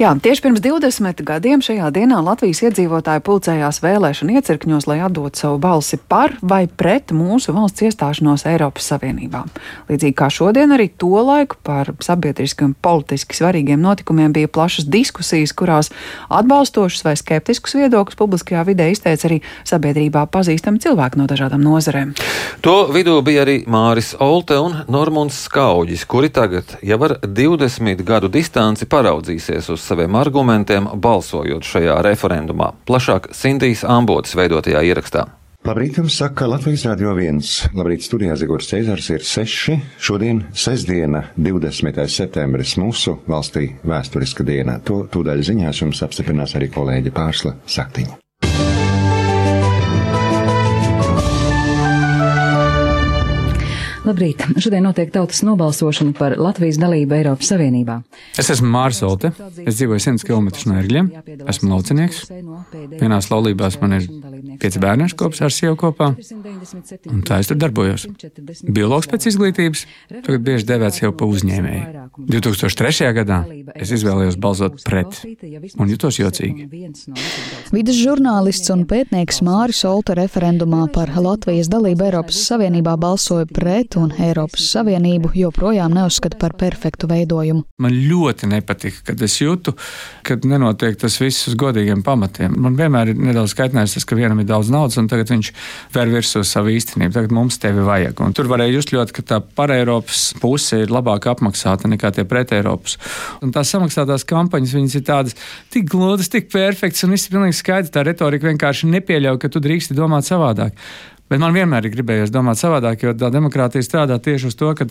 Jā, tieši pirms 20 gadiem šajā dienā Latvijas iedzīvotāji pulcējās vēlēšana iecirkņos, lai atdotu savu balsi par vai pret mūsu valsts iestāšanos Eiropas Savienībā. Līdzīgi kā šodien, arī to laiku par sabiedriski un politiski svarīgiem notikumiem bija plašas diskusijas, kurās atbalstošus vai skeptiskus viedokļus publiskajā vidē izteica arī sabiedrībā pazīstami cilvēki no dažādām nozarēm. To vidū bija arī Māris Olte un Normunds Skauģis, kuri tagad jau ar 20 gadu distanci paraudzīsies uz saviem argumentiem, balsojot šajā referendumā. Plašāk Sindijas Ambotas veidotajā ierakstā. Labrīt, jums saka Latvijas Rādio 1. Labrīt, studijā Zigors Cēzars ir 6. Šodien, sestdiena, 20. septembris, mūsu valstī vēsturiska diena. To tūdaļ ziņās jums apstiprinās arī kolēģi Pārsla Saktiņa. Labrīt! Šodien notiek tautas nobalsošana par Latvijas dalību Eiropas Savienībā. Es esmu Mārs Olte. Es dzīvoju 100 km no Erģiem. Esmu laucinieks. Vienās laulībās man ir pieci bērni kopš ar sievu kopā. Un tā es tur darbojos. Biologs pēc izglītības, tagad bieži devēts jau pa uzņēmēju. 2003. gadā es izvēlējos balsot pret un jutos jocīgi. Vides žurnālists un pētnieks Māris Olta referendumā par Latvijas dalību Eiropas Savienībā balsoja pret un Eiropas Savienību joprojām neuzskata par perfektu veidojumu. Man ļoti nepatika, kad es jūtu, ka nenotiek tas viss uz godīgiem pamatiem. Man vienmēr ir nedaudz kaitinājis tas, ka vienam ir daudz naudas, un tagad viņš ver virsū savu īstenību. Tagad mums tevi vajag. Un tur varēja just ļoti, ka tā par Eiropas puse ir labāk apmaksāta nekā tie pret Eiropas. Un tās samaksātās kampaņas, viņas ir tādas tik glūdas, tik perfektas, un viss ir pilnīgi skaidrs. Tā retorika vienkārši nepieļauj, ka tu drīksti domāt savādāk. Bet man vienmēr ir gribējies domāt savādāk, jo tā demokrātija strādā tieši uz to, ka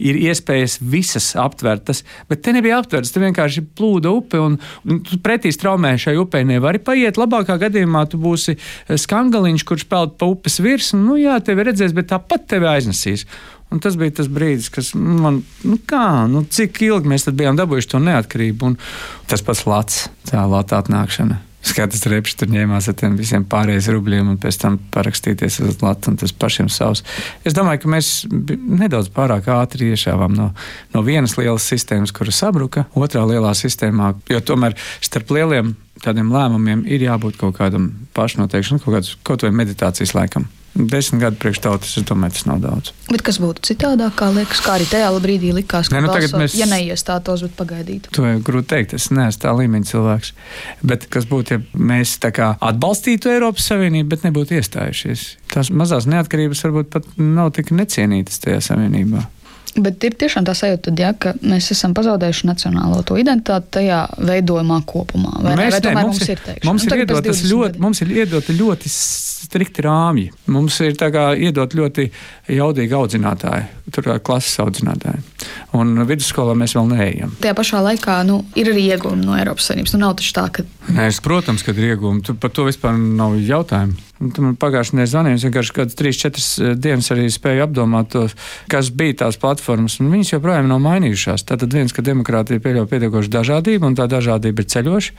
ir iespējas visas aptvertas, bet te nebija aptvertas. Te vienkārši plūda upe, un, un tu pretī straumē šai upei nevari paiet. Labākā gadījumā tu būsi skangaliņš, kurš peld pa upes virsmu. Nu, jā, tevi redzēs, bet tāpat tevi aiznesīs. Un tas bija tas brīdis, kas man, nu kā, nu cik ilgi mēs bijām dabūjuši to neatkarību, un tas pats lats, tā lata atnākšana. Skatas reps tur ņēmās ar tiem visiem pārējiem rubļiem un pēc tam parakstīties uz Latviju un tas pašiem savs. Es domāju, ka mēs nedaudz pārāk ātri iešāvām no, no vienas lielas sistēmas, kura sabruka, otrā lielā sistēmā, jo tomēr starp lieliem tādiem lēmumiem ir jābūt kaut kādam pašnoteikšanam, kaut, kāds, kaut vai meditācijas laikam. Desmit gadu priekš tautas, es domāju, tas nav daudz. Bet kas būtu citādāk, kā liekas, kā arī tajā brīdī likās, ka ne, nu, balsot, mēs... ja neiestātos, bet pagaidītu? To jau grūti teikt, es neesmu tā līmeņa cilvēks. Bet kas būtu, ja mēs atbalstītu Eiropas Savienību, bet nebūtu iestājušies? Tās mazās neatkarības varbūt pat nav tik necienītas tajā savienībā. Bet ir tiešām tā sajūta, tad, ja, ka mēs esam pazaudējuši nacionālo to identitāti tajā veidojumā kopumā. Vai, mēs, ne, vai mums, mums ir, mums, ir iedotas ļoti, mums ir iedota ļoti strikti rāmji. Mums ir iedot ļoti jaudīgi audzinātāji, tur kā klases audzinātāji. Un vidusskolā mēs vēl neejam. Tajā pašā laikā nu, ir arī iegūmi no Eiropas Savienības. Nu, nav taču tā, ka. Nē, es, protams, ka ir iegūmi. Par to vispār nav jautājumu. Man pagājušajā nedēļā zvanīja, es vienkārši kādas 3-4 eh, dienas arī spēju apdomāt to, kas bija tās platformas. Viņas joprojām nav mainījušās. Tātad viens, ka demokrātija pieļauj pietiekošu dažādību, un tā dažādība ir ceļoša.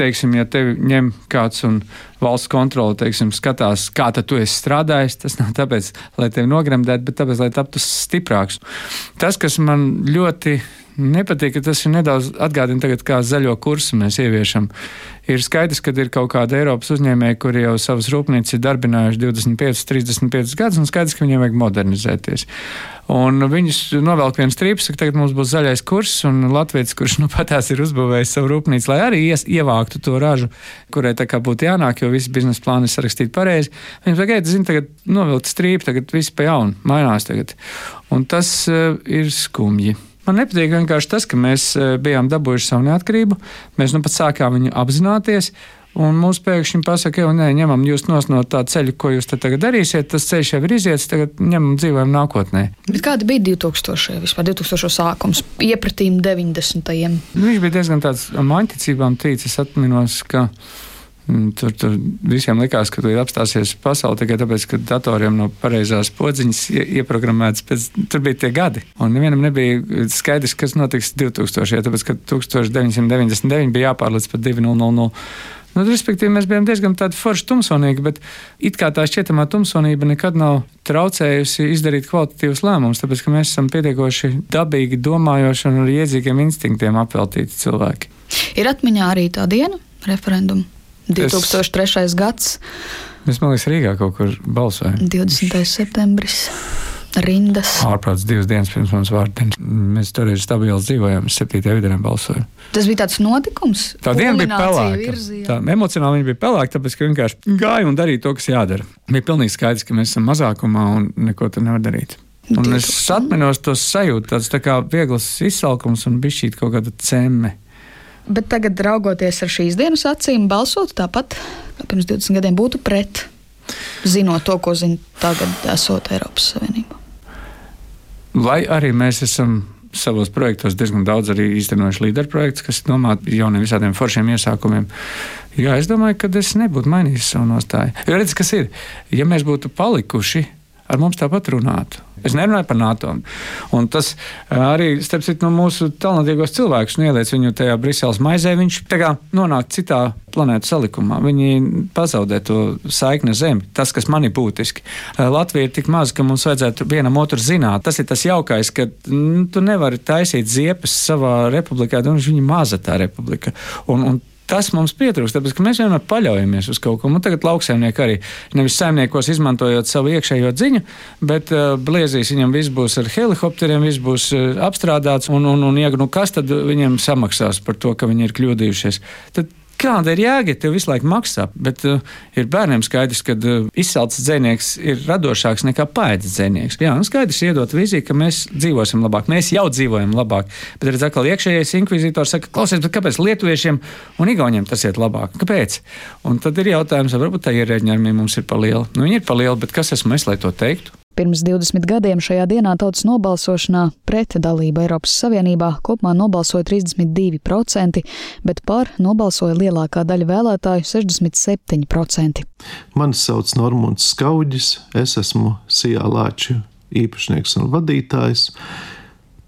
Teiksim, ja tevi ņem kāds un valsts kontrole teiksim, skatās, kā tu esi strādājis, tas nav tāpēc, lai tevi nogremdētu, bet tāpēc, lai taptu stiprāks. Tas, kas man ļoti nepatīk, ka tas ir nedaudz atgādina tagad, kā zaļo kursu mēs ieviešam. Ir skaidrs, ka ir kaut kāda Eiropas uzņēmēja, kuri jau savas rūpnīcas ir darbinājuši 25, 35 gadus, un skaidrs, ka viņiem vajag modernizēties. Un viņus novelk viens strīps, ka tagad mums būs zaļais kurs, un Latvijas, kurš nu patās ir uzbūvējis savu rūpnīcu, lai arī ies, ievāktu to ražu, kurai tā kā būtu jānāk, jo visi biznesa plāni ir sarakstīti pareizi. Viņi saka, zini, tagad novilkt strīpu, tagad viss pa jaunu, mainās tagad. Un tas uh, ir skumji. Man nepatīk vienkārši tas, ka mēs eh, bijām dabūjuši savu neatkarību, mēs nu pat sākām viņu apzināties. Un mums pēkšņi pasaka, ka nē, ņemam jūs no tā ceļa, ko jūs tagad darīsiet. Tas ceļš jau ir iziets, tagad ņemam dzīvojam nākotnē. Bet kāda bija 2000. vispār 2000. sākums, iepratīm 90. Nu, viņš bija diezgan tāds maņticībām tīcis, atminos, ka tur, tur visiem likās, ka tur ir apstāsies pasaule tikai tāpēc, ka datoriem no pareizās podziņas ieprogrammēts. Pēc, tur bija tie gadi, un nevienam nebija skaidrs, kas notiks 2000. tāpēc, ka 1999 bija jāpārlec par 2000. Nu, respektīvi, mēs bijām diezgan tādi forši tumsonīgi, bet it kā tā šķietamā tumsonība nekad nav traucējusi izdarīt kvalitatīvus lēmumus, tāpēc ka mēs esam pietiekoši dabīgi domājoši un ar iedzīgiem instinktiem apveltīti cilvēki. Ir atmiņā arī tā diena, referenduma 2003. Es... gads. Mēs, man liekas, Rīgā kaut kur balsojam. 20. septembris. Rindas. Ārprāts divas dienas pirms mums vārdiena. Mēs toreiz stabili dzīvojām, 7. vidē balsojām. Tas bija tāds notikums. Tā diena bija pelēka. Tā emocionāli viņa bija pelēka, tāpēc, ka vienkārši gāja un darīja to, kas jādara. Bija pilnīgi skaidrs, ka mēs esam mazākumā un neko tur nevar darīt. Un es atminos to sajūtu, tāds tā kā viegls izsalkums un bija šī kaut kāda ceme. Bet tagad, raugoties ar šīs dienas acīm, balsot tāpat, kā pirms 20 gadiem, būtu pret, zinot to, ko zina tagad, esot Eiropas Savienībā. Lai arī mēs esam savos projektos diezgan daudz arī īstenojuši līderu projekts, kas domāti jauniem visādiem foršiem iesākumiem. Jā, es domāju, ka es nebūtu mainījis savu nostāju. Jo redziet, kas ir, ja mēs būtu palikuši ar mums tāpat runātu. Es nerunāju par NATO. Un tas arī, starp citu, no mūsu talantīgos cilvēkus ieliec viņu tajā Briseles maizē. Viņš nonāk citā planētas salikumā. Viņi pazaudē to saikni Zemi. Tas, kas man ir būtiski. Latvija ir tik maza, ka mums vajadzētu vienam otru zināt. Tas ir tas jaukais, ka nu, tu nevari taisīt ziepes savā republikā, un viņa maza tā republika. Un, un Tas mums pietrūkst, tāpēc mēs vienmēr paļaujamies uz kaut ko. Un tagad lauksaimnieki arī nevis saimniekos izmantojot savu iekšējo dziņu, bet uh, bliezīs viņam viss būs ar helikopteriem, viss būs uh, apstrādāts, un, un, un ja, nu, kas tad viņiem samaksās par to, ka viņi ir kļūdījušies? Tad Kāda ir jēga, tev visu laiku maksā, bet uh, ir bērniem skaidrs, ka uh, izcelts dzinieks ir radošāks nekā paēdis dzinieks. Jā, un skaidrs iedot vīziju, ka mēs dzīvosim labāk, mēs jau dzīvojam labāk. Bet redz, atkal iekšējais inkvizītors saka, klausies, kāpēc lietuviešiem un igauniem tas iet labāk? Kāpēc? Un tad ir jautājums, varbūt tā ierēģinājumi mums ir pa liela. Nu, viņi ir pa liela, bet kas esmu es, lai to teiktu? Pirms 20 gadiem šajā dienā tautas nobalsošanā pret dalību Eiropas Savienībā kopumā nobalsoja 32%, bet par nobalsoja lielākā daļa vēlētāju - 67%. Mani sauc Normons Skaudis, es esmu Sijā Lāču īpašnieks un vadītājs,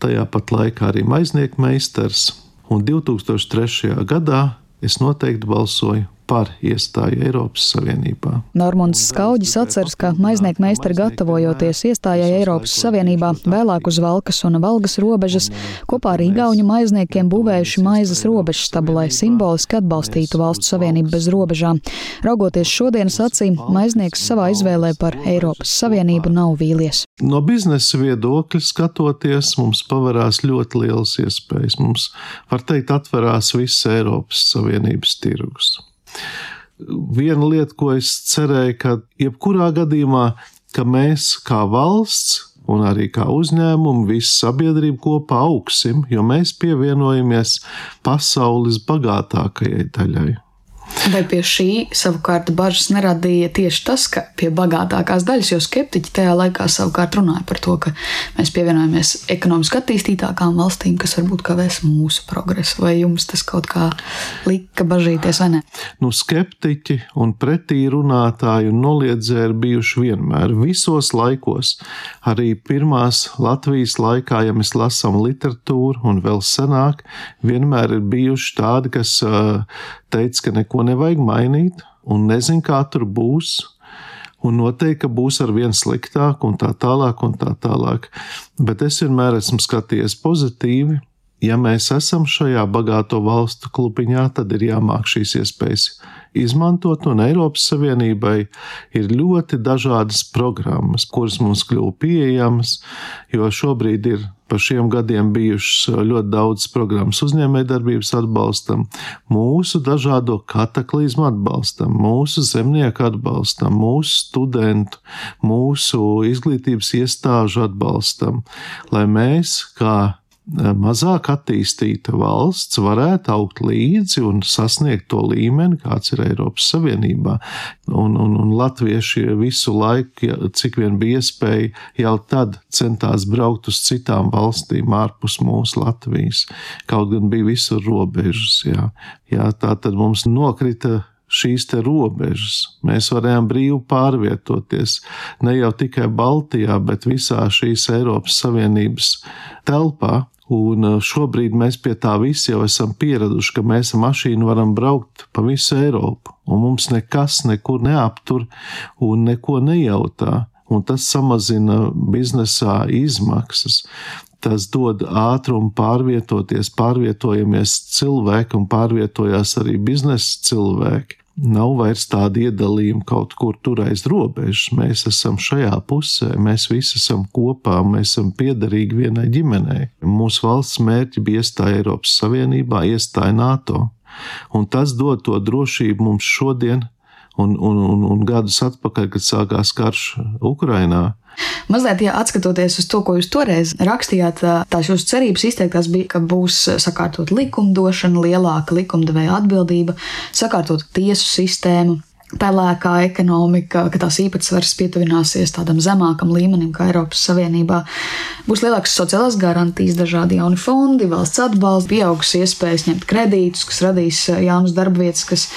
tajā pat laikā arī maiznieku meistars, un 2003. gadā es noteikti balsoju par iestāju Eiropas Savienībā. Normons Skaudis atceras, ka maiznieku meistari gatavojoties iestājai Eiropas Savienībā vēlāk uz Valkas un Valgas robežas, kopā ar Igauņu maizniekiem būvējuši maizes robežu stabu, lai simboliski atbalstītu valstu savienību bez robežām. Raugoties šodienas acīm, maiznieks savā izvēlē par Eiropas Savienību nav vīlies. No biznesa viedokļa skatoties, mums pavarās ļoti liels iespējas. Mums, var teikt, atverās viss Eiropas Savienības tirgus. Viena lieta, ko es cerēju, ka jebkurā gadījumā, ka mēs kā valsts un arī kā uzņēmumi, visa sabiedrība kopā augsim, jo mēs pievienojamies pasaules bagātākajai daļai. Vai pie šī savukārt bažas neradīja tieši tas, ka pie bagātākās daļas, jo skeptiķi tajā laikā savukārt runāja par to, ka mēs pievienojamies ekonomiski attīstītākām valstīm, kas varbūt kavēs mūsu progresu, vai jums tas kaut kā lika bažīties vai ne? Nu, skeptiķi un pretī runātāji un noliedzēji ir bijuši vienmēr, visos laikos. Arī pirmās Latvijas laikā, ja mēs lasām literatūru un vēl senāk, vienmēr ir bijuši tādi, kas teica, ka neko nevajag mainīt un nezin, kā tur būs. Un noteikti, ka būs ar vien sliktāk, un tā tālāk, un tā tālāk. Bet es vienmēr esmu skatījies pozitīvi. Ja mēs esam šajā bagāto valstu klubiņā, tad ir jāmāk šīs iespējas izmantot, un Eiropas Savienībai ir ļoti dažādas programmas, kuras mums kļuva pieejamas, jo šobrīd ir pa šiem gadiem bijušas ļoti daudz programmas uzņēmējdarbības atbalstam, mūsu dažādo kataklizmu atbalstam, mūsu zemnieku atbalstam, mūsu studentu, mūsu izglītības iestāžu atbalstam, lai mēs kā mazāk attīstīta valsts varētu augt līdzi un sasniegt to līmeni, kāds ir Eiropas Savienībā. Un, un, un latvieši visu laiku, cik vien bija iespēja, jau tad centās braukt uz citām valstīm ārpus mūsu Latvijas. Kaut gan bija visur robežas. Jā. Jā, tā tad mums nokrita šīs robežas. Mēs varējām brīvi pārvietoties ne jau tikai Baltijā, bet visā šīs Eiropas Savienības telpā. Un uh, šobrīd mēs pie tā visi jau esam pieraduši, ka mēs ar mašīnu varam braukt pa visu Eiropu, un mums nekas nekur neaptur un neko nejautā. Un tas samazina biznesā izmaksas. tas dod ātrumu pārvietoties, pārvietojamies cilvēki un pārvietojās arī biznesa cilvēki. Nav vairs tāda iedalījuma kaut kur tur aiz robežas. Mēs esam šajā pusē, mēs visi esam kopā, mēs esam piederīgi vienai ģimenei. Mūsu valsts mērķi bija iestāja Eiropas Savienībā, iestāja NATO. Un tas dod to drošību mums šodien, un, un, un, un gadus atpakaļ, kad sākās karš Ukrainā. Mazliet, ja atskatoties uz to, ko jūs toreiz rakstījāt, tās jūsu cerības izteiktās bija, ka būs sakārtot likumdošana, lielāka likumdevēja atbildība, sakārtot tiesu sistēmu, pelēkā ekonomika, ka tās īpatsvars pietuvināsies tādam zemākam līmenim kā Eiropas Savienībā. Būs lielākas sociālās garantijas, dažādi jauni fondi, valsts atbalsts, pieaugusi iespējas ņemt kredītus, kas radīs jaunas darbvietas, kas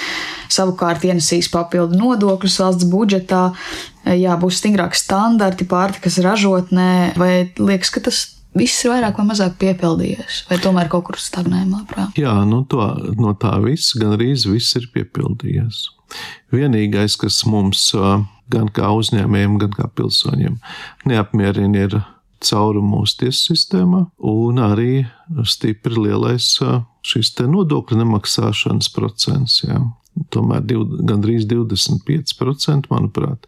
savukārt ienesīs papildu nodokļus valsts budžetā. Jā, būs stingrāki standarti pārtikas ražotnē, vai liekas, ka tas viss ir vairāk vai mazāk piepildījies, vai tomēr kaut kur stagnējumā? Jā, nu to, no tā viss gan arī viss ir piepildījies. Vienīgais, kas mums gan kā uzņēmējiem, gan kā pilsoņiem neapmierina, ir caurumu mūsu tiesu sistēmā, un arī stipri lielais šis nodokļu nemaksāšanas procents. Jā. Tomēr div, gandrīz 25%, manuprāt,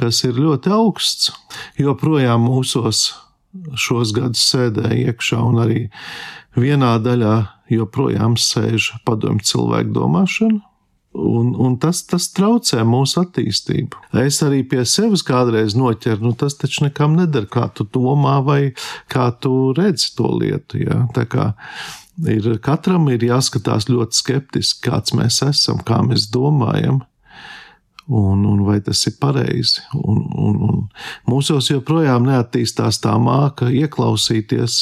kas ir ļoti augsts. Joprojām mūsos šos gadus sēdēja iekšā, un arī vienā daļā joprojām sēž padomju cilvēku domāšana, Un, un tas, tas traucē mūsu attīstību. Es arī pie sevis kādreiz noķeru, nu tas taču nekam neder, kā tu domā vai kā tu redzi to lietu. Ja? Tā kā ir, katram ir jāskatās ļoti skeptiski, kāds mēs esam, kā mēs domājam. Un, un vai tas ir pareizi? Un, un, un mūsos joprojām neattīstās tā māka ieklausīties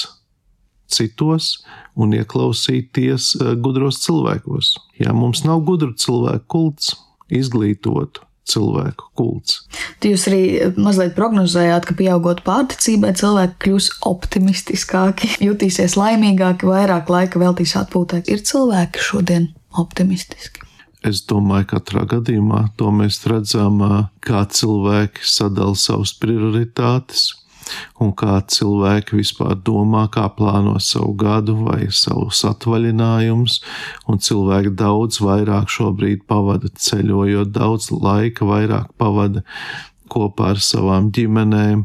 citos un ieklausīties eh, gudros cilvēkos. Ja mums nav gudru cilvēku kults, izglītotu cilvēku kults. Jūs arī mazliet prognozējāt, ka pieaugot pārticībai, cilvēki kļūs optimistiskāki, jutīsies laimīgāki, vairāk laika veltīs atpūtai. Ir cilvēki šodien optimistiski. Es domāju, ka katrā gadījumā to mēs redzam, eh, kā cilvēki sadala savas prioritātes, un kā cilvēki vispār domā, kā plāno savu gadu vai savus atvaļinājumus, cilvēki daudz vairāk šobrīd pavada ceļojot, daudz laika vairāk pavada kopā ar savām ģimenēm,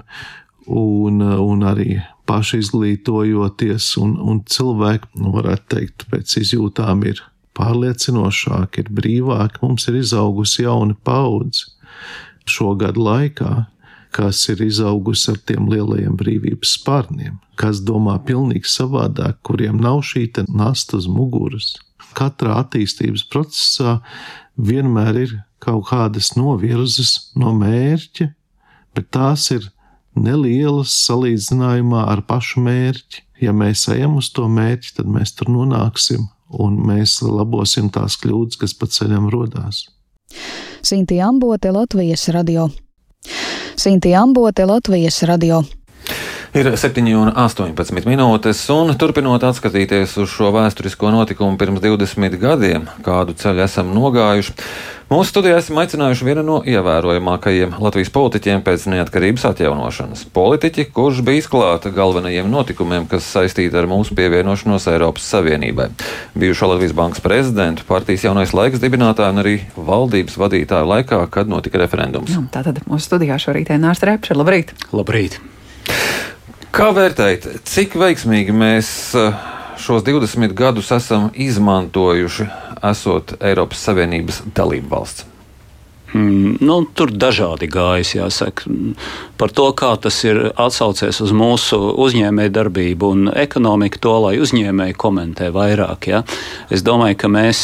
un, un arī paši izglītojoties, un, un cilvēki, nu, varētu teikt, pēc izjūtām ir pārliecinošāki, ir brīvāki, mums ir izaugusi jauna paudze šo gadu laikā, kas ir izaugusi ar tiem lielajiem brīvības spārniem, kas domā pilnīgi savādāk, kuriem nav šī nasta uz muguras. Katrā attīstības procesā vienmēr ir kaut kādas novirzes no mērķa, bet tās ir nelielas salīdzinājumā ar pašu mērķi. Ja mēs ejam uz to mērķi, tad mēs tur nonāksim un mēs labosim tās kļūdas, kas pa ceļam rodās. Sinti Ambote, Latvijas radio. Sintīna Ambote, Latvijas radio. Ir 7,18 minūtes, un turpinot atskatīties uz šo vēsturisko notikumu pirms 20 gadiem, kādu ceļu esam nogājuši, mūsu studijā esam aicinājuši vienu no ievērojamākajiem Latvijas politiķiem pēc neatkarības atjaunošanas. Politiķi, kurš bija izklāta galvenajiem notikumiem, kas saistīti ar mūsu pievienošanos Eiropas Savienībai. Bijušo Latvijas Bankas prezidentu, partijas jaunais laiks dibinātāju un arī valdības vadītāju laikā, kad notika referendums. Jā, tātad mūsu studijā šorīt ir Nārs Repše. Labrīt! Labrīt! Kā vērtējat, cik veiksmīgi mēs eh, šos 20 gadus esam izmantojuši, esot Eiropas Savienības dalību valsts? Mm, nu, tur dažādi gājas, jāsaka. Par to, kā tas ir atsaucies uz mūsu uzņēmēju darbību un ekonomiku, to lai uzņēmēji komentē vairāk. Ja? Es domāju, ka mēs,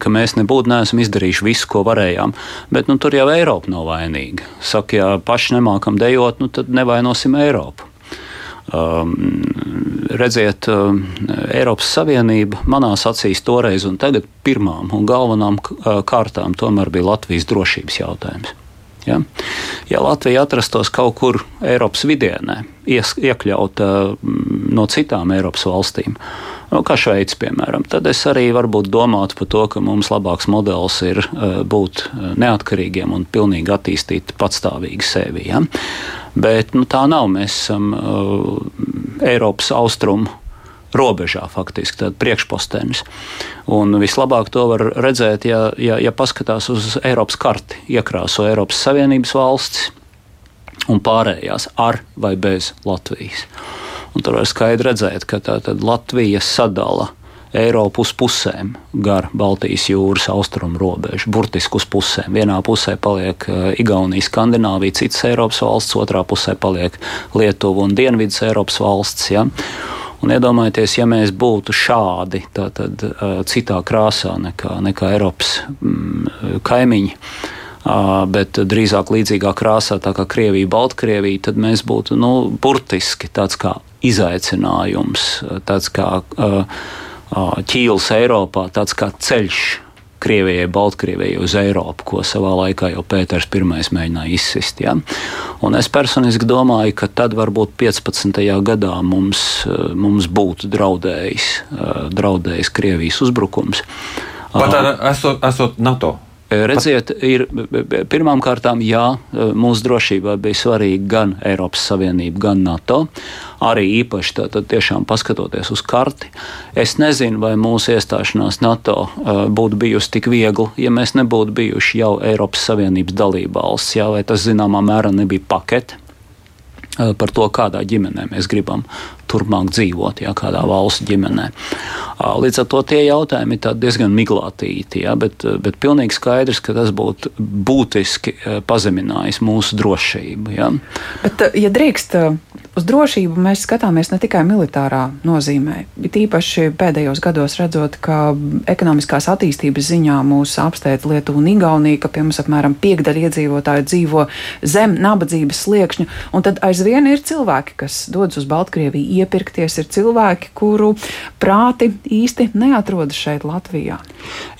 ka mēs nebūtu neesam izdarījuši visu, ko varējām. Bet nu, tur jau Eiropa nav vainīga. Saka, ja paši nemākam dejot, nu, tad nevainosim Eiropu. Um, redziet, um, Eiropas Savienība manās acīs toreiz un tagad pirmām un galvenām uh, kārtām tomēr bija Latvijas drošības jautājums. Ja, ja Latvija atrastos kaut kur Eiropas vidienē, iekļauta no citām Eiropas valstīm, nu, kā Šveice, piemēram, tad es arī varbūt domātu par to, ka mums labāks modelis ir būt neatkarīgiem un pilnīgi attīstīt patstāvīgi sevi. Ja? Bet nu, tā nav. Mēs esam Eiropas austrumu robežā, faktiski tāds priekšpostenis. Un vislabāk to var redzēt, ja, ja, ja paskatās uz Eiropas karti, iekrāso Eiropas Savienības valsts un pārējās ar vai bez Latvijas. Un tur var skaidri redzēt, ka tā Latvija sadala Eiropu uz pusēm gar Baltijas jūras austrumu robežu, burtiski uz pusēm. Vienā pusē paliek uh, Igaunija, Skandināvija, citas Eiropas valsts, otrā pusē paliek Lietuva un Dienvidas Eiropas valsts. Ja? Un iedomājieties, ja mēs būtu šādi, tad uh, citā krāsā nekā, nekā Eiropas mm, kaimiņi. Bet drīzāk līdzīgā krāsā, tā kā Krievija, Baltkrievija, tad mēs būtu nu, burtiski tāds kā izaicinājums, tāds kā ķīls Eiropā, tāds kā ceļš Krievijai, Baltkrievijai uz Eiropu, ko savā laikā jau Pēters I mēģināja izsist. Ja? Un es personiski domāju, ka tad varbūt 15. gadā mums, mums būtu draudējis, draudējis Krievijas uzbrukums. Pat ar, esot, esot NATO Redziet, ir pirmām kārtām, jā, mūsu drošībā bija svarīga gan Eiropas Savienība, gan NATO. Arī īpaši tātad tiešām paskatoties uz karti. Es nezinu, vai mūsu iestāšanās NATO būtu bijusi tik viegli, ja mēs nebūtu bijuši jau Eiropas Savienības dalībvalsts, jā, vai tas zināmā mērā nebija pakete par to, kādā ģimenē mēs gribam turpmāk dzīvot, ja kādā valsts ģimenē. Līdz ar to tie jautājumi ir diezgan miglātīti, ja, bet, bet pilnīgi skaidrs, ka tas būtu būtiski pazeminājis mūsu drošību. Ja. Bet, ja drīkst, uz drošību mēs skatāmies ne tikai militārā nozīmē, bet īpaši pēdējos gados redzot, ka ekonomiskās attīstības ziņā mūs apsteidz Lietuva un Igaunija, ka pie mums apmēram piekdaļa iedzīvotāju dzīvo zem nabadzības sliekšņa, un tad aizvien ir cilvēki, kas dodas uz Baltkrieviju iepirkties, ir cilvēki, kuru prāti īsti neatrodas šeit, Latvijā.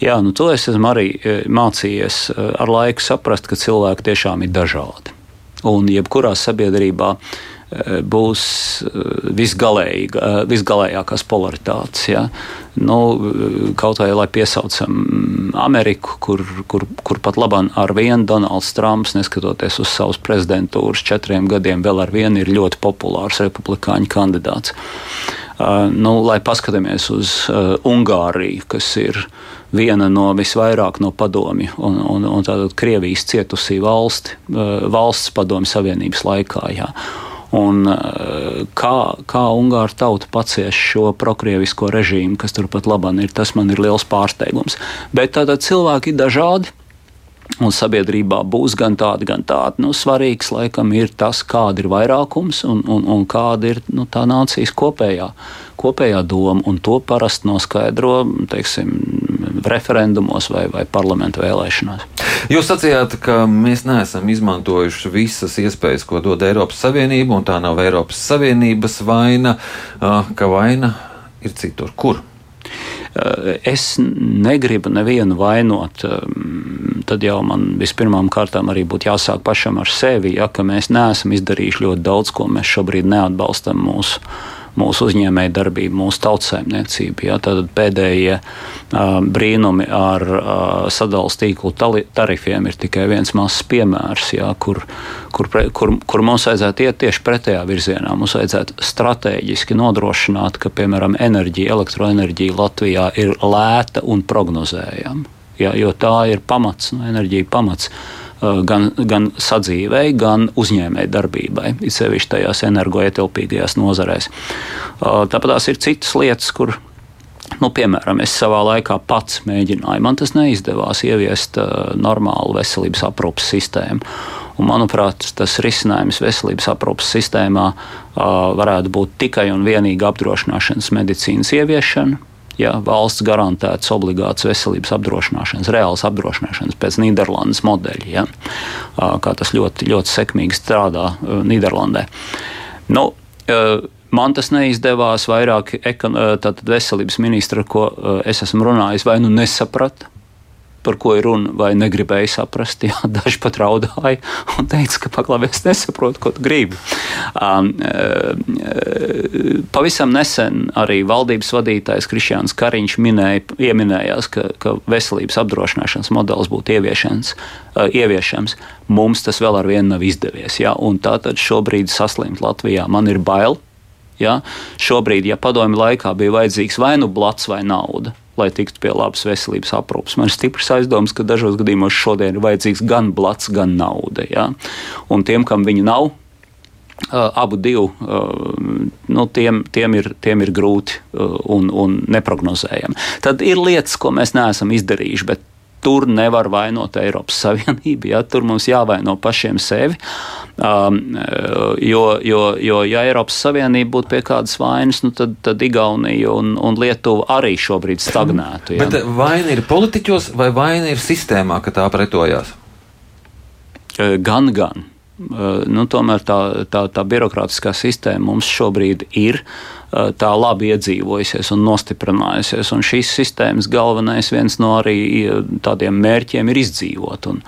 Jā, nu to es esmu arī e, mācījies e, ar laiku saprast, ka cilvēki tiešām ir dažādi. Un jebkurā sabiedrībā e, būs visgalēji, visgalējākās polaritātes. Ja? Nu, kaut vai lai piesaucam Ameriku, kur, kur, kur pat labāk ar vienu Donalds Trumps, neskatoties uz savas prezidentūras četriem gadiem, vēl ar vienu ir ļoti populārs republikāņu kandidāts. Nu, lai paskatāmies uz Ungāriju, kas ir viena no visvairāk no padomju un, un, un tātad Krievijas cietusī valsti, valsts padomju savienības laikā. Jā. Un, kā, kā Ungāra tauta pacieš šo prokrievisko režīmu, kas turpat labāk ir, tas man ir liels pārsteigums. Bet tātad cilvēki ir dažādi. Un sabiedrībā būs gan tādi, gan tādi. Nu, svarīgs, laikam, ir tas, kāda ir vairākums un, un, un kāda ir nu, tā nācijas kopējā, kopējā doma. Un to parasti noskaidro teiksim, referendumos vai, vai parlamentu vēlēšanās. Jūs sacījāt, ka mēs neesam izmantojuši visas iespējas, ko dod Eiropas Savienība, un tā nav Eiropas Savienības vaina, ka vaina ir citur. Kur? Es negribu nevienu vainot. Tad jau man vispirmām kārtām arī būtu jāsāk pašam ar sevi, ja mēs neesam izdarījuši ļoti daudz, ko mēs šobrīd neatbalstam mūsu mūsu uzņēmēja darbību, mūsu tautsēmniecību. Ja? Tad pēdējie brīnumi ar sadalījuma tīklu tarifiem ir tikai viens mazs piemērs, ja? kur, kur, kur, kur mums vajadzētu iet tieši pretējā virzienā. Mums vajadzētu strateģiski nodrošināt, ka, piemēram, enerģija, elektroenerģija Latvijā ir lēta un prognozējama. Ja, jo tā ir pamats, no enerģija pamats Uh, gan, gan sadzīvei, gan uzņēmēji darbībai, it sevišķi tajās energoietilpīgajās nozarēs. Uh, tāpat ir citas lietas, kur Nu, piemēram, es savā laikā pats mēģināju, man tas neizdevās ieviest uh, normālu veselības aprūpas sistēmu. Un, manuprāt, tas risinājums veselības aprūpas sistēmā uh, varētu būt tikai un vienīgi apdrošināšanas medicīnas ieviešana, ja, valsts garantētas obligātas veselības apdrošināšanas, reālas apdrošināšanas pēc Nīderlandes modeļa, ja, kā tas ļoti, ļoti sekmīgi strādā Nīderlandē. Nu, Man tas neizdevās. Vairāk veselības ministra, ko es esmu runājis, vai nu nesaprata, par ko ir runa, vai negribēja saprast. Jā, daži pat raudāja un teica, ka paklāvies nesaprot, ko tu gribi. Um, uh, pavisam nesen arī valdības vadītājs Krišjāns Kariņš minēja, ieminējās, ka, ka veselības apdrošināšanas modelis būtu ieviešams. Uh, ieviešams. Mums tas vēl ar vienu nav izdevies. Jā, tātad šobrīd saslimt Latvijā man ir bail. Ja? Šobrīd, ja padomju laikā bija vajadzīgs vai nu blats vai nauda, lai tiktu pie labas veselības aprūpes. Man ir stiprs aizdoms, ka dažos gadījumos šodien ir vajadzīgs gan blats, gan nauda. Ja? Un tiem, kam viņa nav, Uh, abu divu, uh, nu, tiem, tiem, ir, tiem ir grūti uh, un, un neparedzējami. Tad ir lietas, ko mēs neesam izdarījuši, tur nevar vainot Eiropas Savienību. Ja? Tur mums jāvaino pašiem sevi. Um, jo, jo, jo, ja Eiropas Savienība būtu pie kādas vainas, nu tad, tad Igaunija un, un Lietuva arī šobrīd stagnētu. Ja? Bet vaina ir politiķos vai vaina ir sistēmā, ka tā pretojās? Gan, gan. Nu, tomēr tā, tā, tā birokrātiskā sistēma mums šobrīd ir tā labi iedzīvojusies un nostiprinājusies. Un šīs sistēmas galvenais viens no arī tādiem mērķiem ir izdzīvot. Un,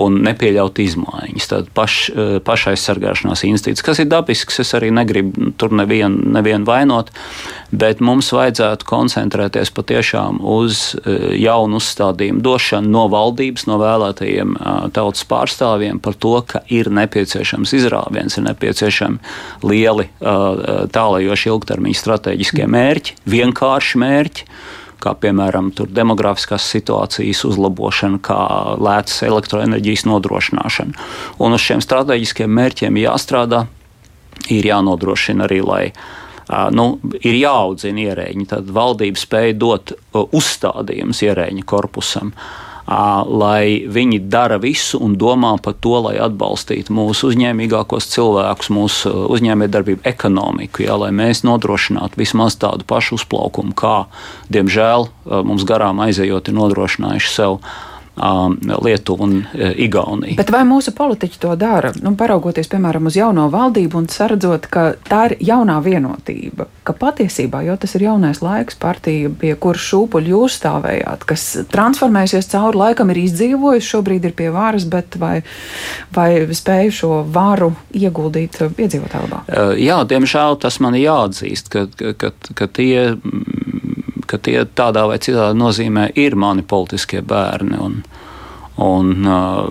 un nepieļaut izmaiņas. Tad paš, eh, pašaizsargāšanās instinkts, kas ir dabisks, es arī negribu tur nevienu nevien vainot, bet mums vajadzētu koncentrēties patiešām uz eh, jaunu uzstādījumu došanu no valdības, no vēlētajiem eh, tautas pārstāvjiem par to, ka ir nepieciešams izrāviens, ir nepieciešami lieli tālajoši ilgtermiņa strateģiskie mērķi, vienkārši mērķi kā piemēram demografiskās situācijas uzlabošana, kā lētas elektroenerģijas nodrošināšana. Un uz šiem strateģiskiem mērķiem jāstrādā, ir jānodrošina arī, lai nu, ir jāaudzina ierēģi. Tad valdība spēja dot uzstādījumus ierēģi korpusam. Uh, lai viņi dara visu un domā par to, lai atbalstītu mūsu uzņēmīgākos cilvēkus, mūsu uzņēmējdarbību, ekonomiku, jā, lai mēs nodrošinātu vismaz tādu pašu uzplaukumu, kā, diemžēl, mums garām aizejot, ir nodrošinājuši sev Um, Lietuva un e, Igaunija. Bet vai mūsu politiķi to dara? Nu, paraugoties, piemēram, uz jauno valdību un saredzot, ka tā ir jaunā vienotība, ka patiesībā jau tas ir jaunais laiks, partija, pie kuras šūpuļu jūs stāvējāt, kas transformēsies cauri laikam, ir izdzīvojusi, šobrīd ir pie varas, bet vai, vai spēju šo varu ieguldīt iedzīvotāju labā? Uh, jā, diemžēl tas man jāatzīst, ka, ka, ka tie ka tie tādā vai citādā nozīmē ir mani politiskie bērni. Un, Un, uh,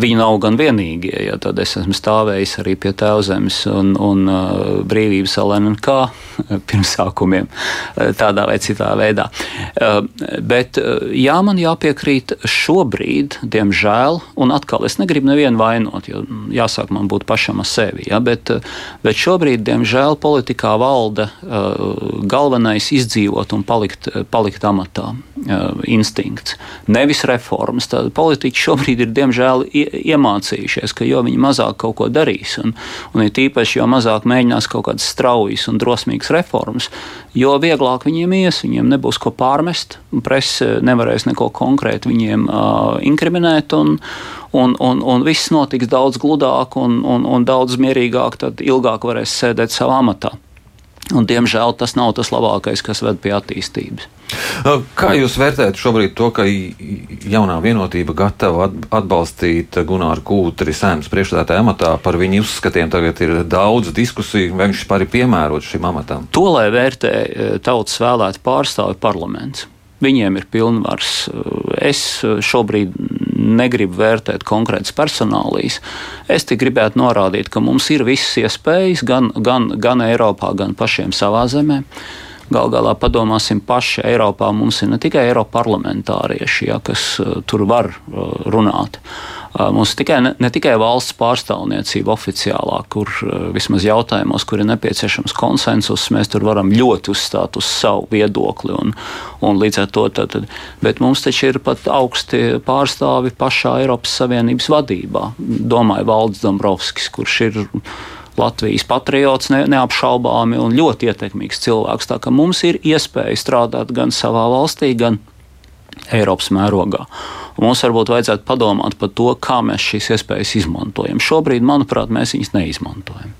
viņi nav gan vienīgie. Ja, tad es esmu stāvējis arī pie Tēvzemes un, un uh, brīvības LNK pirmsākumiem, uh, tādā vai citā veidā. Uh, bet, uh, jā, man jāpiekrīt šobrīd, diemžēl, un atkal es negribu nevienu vainot, jo jāsāk man būt pašam ar sevi. Ja, bet, uh, bet šobrīd, diemžēl, politikā valda galvenais izdzīvot un palikt, palikt amatā instinkts. Nevis reformas. Tad, politiķi šobrīd ir diemžēl iemācījušies, ka jo viņi mazāk kaut ko darīs, un, un ir tīpaši, jo mazāk mēģinās kaut kādas straujas un drosmīgas reformas, jo vieglāk viņiem ies, viņiem nebūs ko pārmest, presa nevarēs neko konkrēti viņiem uh, inkriminēt. Un, un, un, un viss notiks daudz gludāk un, un, un daudz mierīgāk, tad ilgāk varēs sēdēt savā amatā. Un, diemžēl tas nav tas labākais, kas ved pie attīstības. Kā jūs vērtējat šobrīd to, ka jaunā vienotība gatava atbalstīt Gunāru Kūtri sēmas priekšstādātāja amatā? Par viņu uzskatiem tagad ir daudz diskusiju, vai viņš vispār ir piemērots šim amatam? To, lai vērtē tautas vēlēti pārstāvi parlaments. Viņiem ir pilnvars. Es šobrīd negribu vērtēt konkrētas personālijas. Es tikai gribētu norādīt, ka mums ir visas iespējas gan, gan, gan Eiropā, gan pašiem savā zemē. Gal galā padomāsim paši Eiropā. Mums ir ne tikai Eiropas parlamentārieši, ja, kas uh, tur var uh, runāt. Uh, mums ir tikai, ne, ne tikai valsts pārstāvniecība oficiālā, kur vismaz jautājumos, kur ir nepieciešams konsensus, mēs tur varam ļoti uzstāt uz savu viedokli. Un, un līdz ar to, tad, bet mums taču ir pat augsti pārstāvi pašā Eiropas Savienības vadībā. Domāju, Valdis Dombrovskis, kurš ir Latvijas patriots ne, neapšaubāmi un ļoti ietekmīgs cilvēks. Tā kā mums ir iespēja strādāt gan savā valstī, gan Eiropas mērogā. Un mums varbūt vajadzētu padomāt par to, kā mēs šīs iespējas izmantojam. Šobrīd, manuprāt, mēs viņas neizmantojam.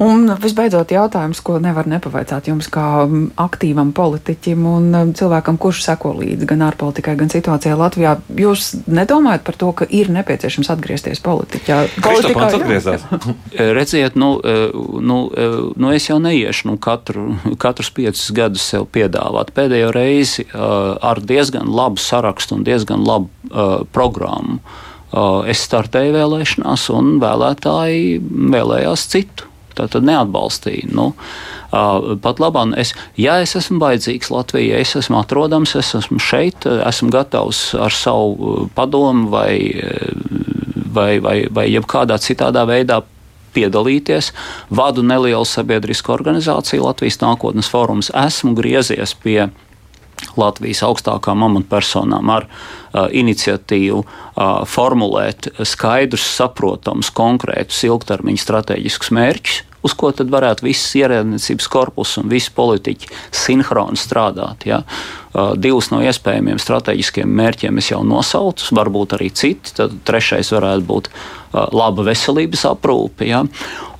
Un visbeidzot, jautājums, ko nevar nepavaicāt jums, kā aktīvam politiķim un cilvēkam, kurš seko līdzi gan ārpolitikai, gan situācijai Latvijā. Jūs nedomājat par to, ka ir nepieciešams atgriezties politikā? Politikā atgriezās. Redziet, nu, eh, nu, eh, nu, es jau neiešu nu, katru, katrus piecus gadus sev piedāvāt. Pēdējo reizi uh, ar diezgan labu sarakstu un diezgan labu uh, programmu. Uh, es startēju vēlēšanās, un vēlētāji vēlējās citu. Tā tad neatbalstīja. Nu, uh, pat labāk, es, ja es esmu vajadzīgs Latvijai, es esmu atrodams, es esmu šeit, esmu gatavs ar savu padomu vai, vai, vai, vai jebkādā citādā veidā piedalīties. Vadu nelielu sabiedrisku organizāciju, Latvijas nākotnes forums. Esmu griezies pie Latvijas augstākām amatpersonām ar uh, iniciatīvu uh, formulēt skaidrus, saprotamus, konkrētus ilgtermiņa strateģiskus mērķus, uz ko tad varētu viss ierēdniecības korpus un visi politiķi sinhroni strādāt. Ja? Uh, divus no iespējamiem strateģiskiem mērķiem es jau nosaucu, varbūt arī citi. Tad trešais varētu būt uh, laba veselības aprūpe. Ja?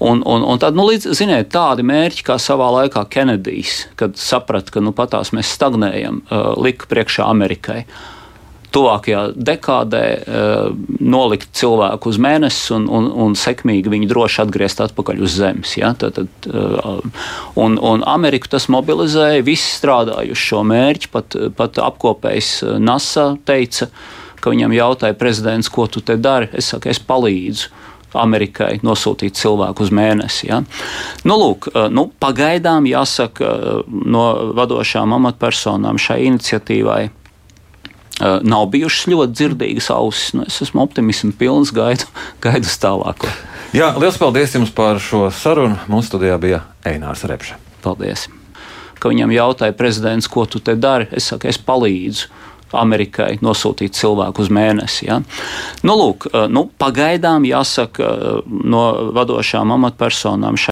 Un, un, un tad, nu, līdz, ziniet, tādi mērķi, kā savā laikā Kenedijs, kad saprata, ka nu, patās mēs stagnējam, uh, lika priekšā Amerikai tuvākajā dekādē uh, nolikt cilvēku uz mēnesi un, un, un sekmīgi viņu droši atgriezt atpakaļ uz Zemes. Ja? Tad, tad, uh, un, un Ameriku tas mobilizēja, visi strādāja uz šo mērķi, pat, pat apkopējs eh, NASA teica, ka viņam jautāja prezidents, ko tu te dari. Es saku, es palīdzu. Amerikai nosūtīt cilvēku uz mēnesi. Ja? Nu, lūk, nu, pagaidām jāsaka no vadošām amatpersonām šai iniciatīvai nav bijušas ļoti dzirdīgas ausis. Nu, es esmu optimisms pilns, gaidu, gaidu tālāko. Jā, liels paldies jums par šo sarunu. Mūsu studijā bija Einārs Repše. Paldies! Ka viņam jautāja prezidents, ko tu te dari? Es saku, es palīdzu. Amerikai nosūtīt cilvēku uz mēnesi. Ja? Nu, lūk, nu, pagaidām jāsaka no vadošām amatpersonām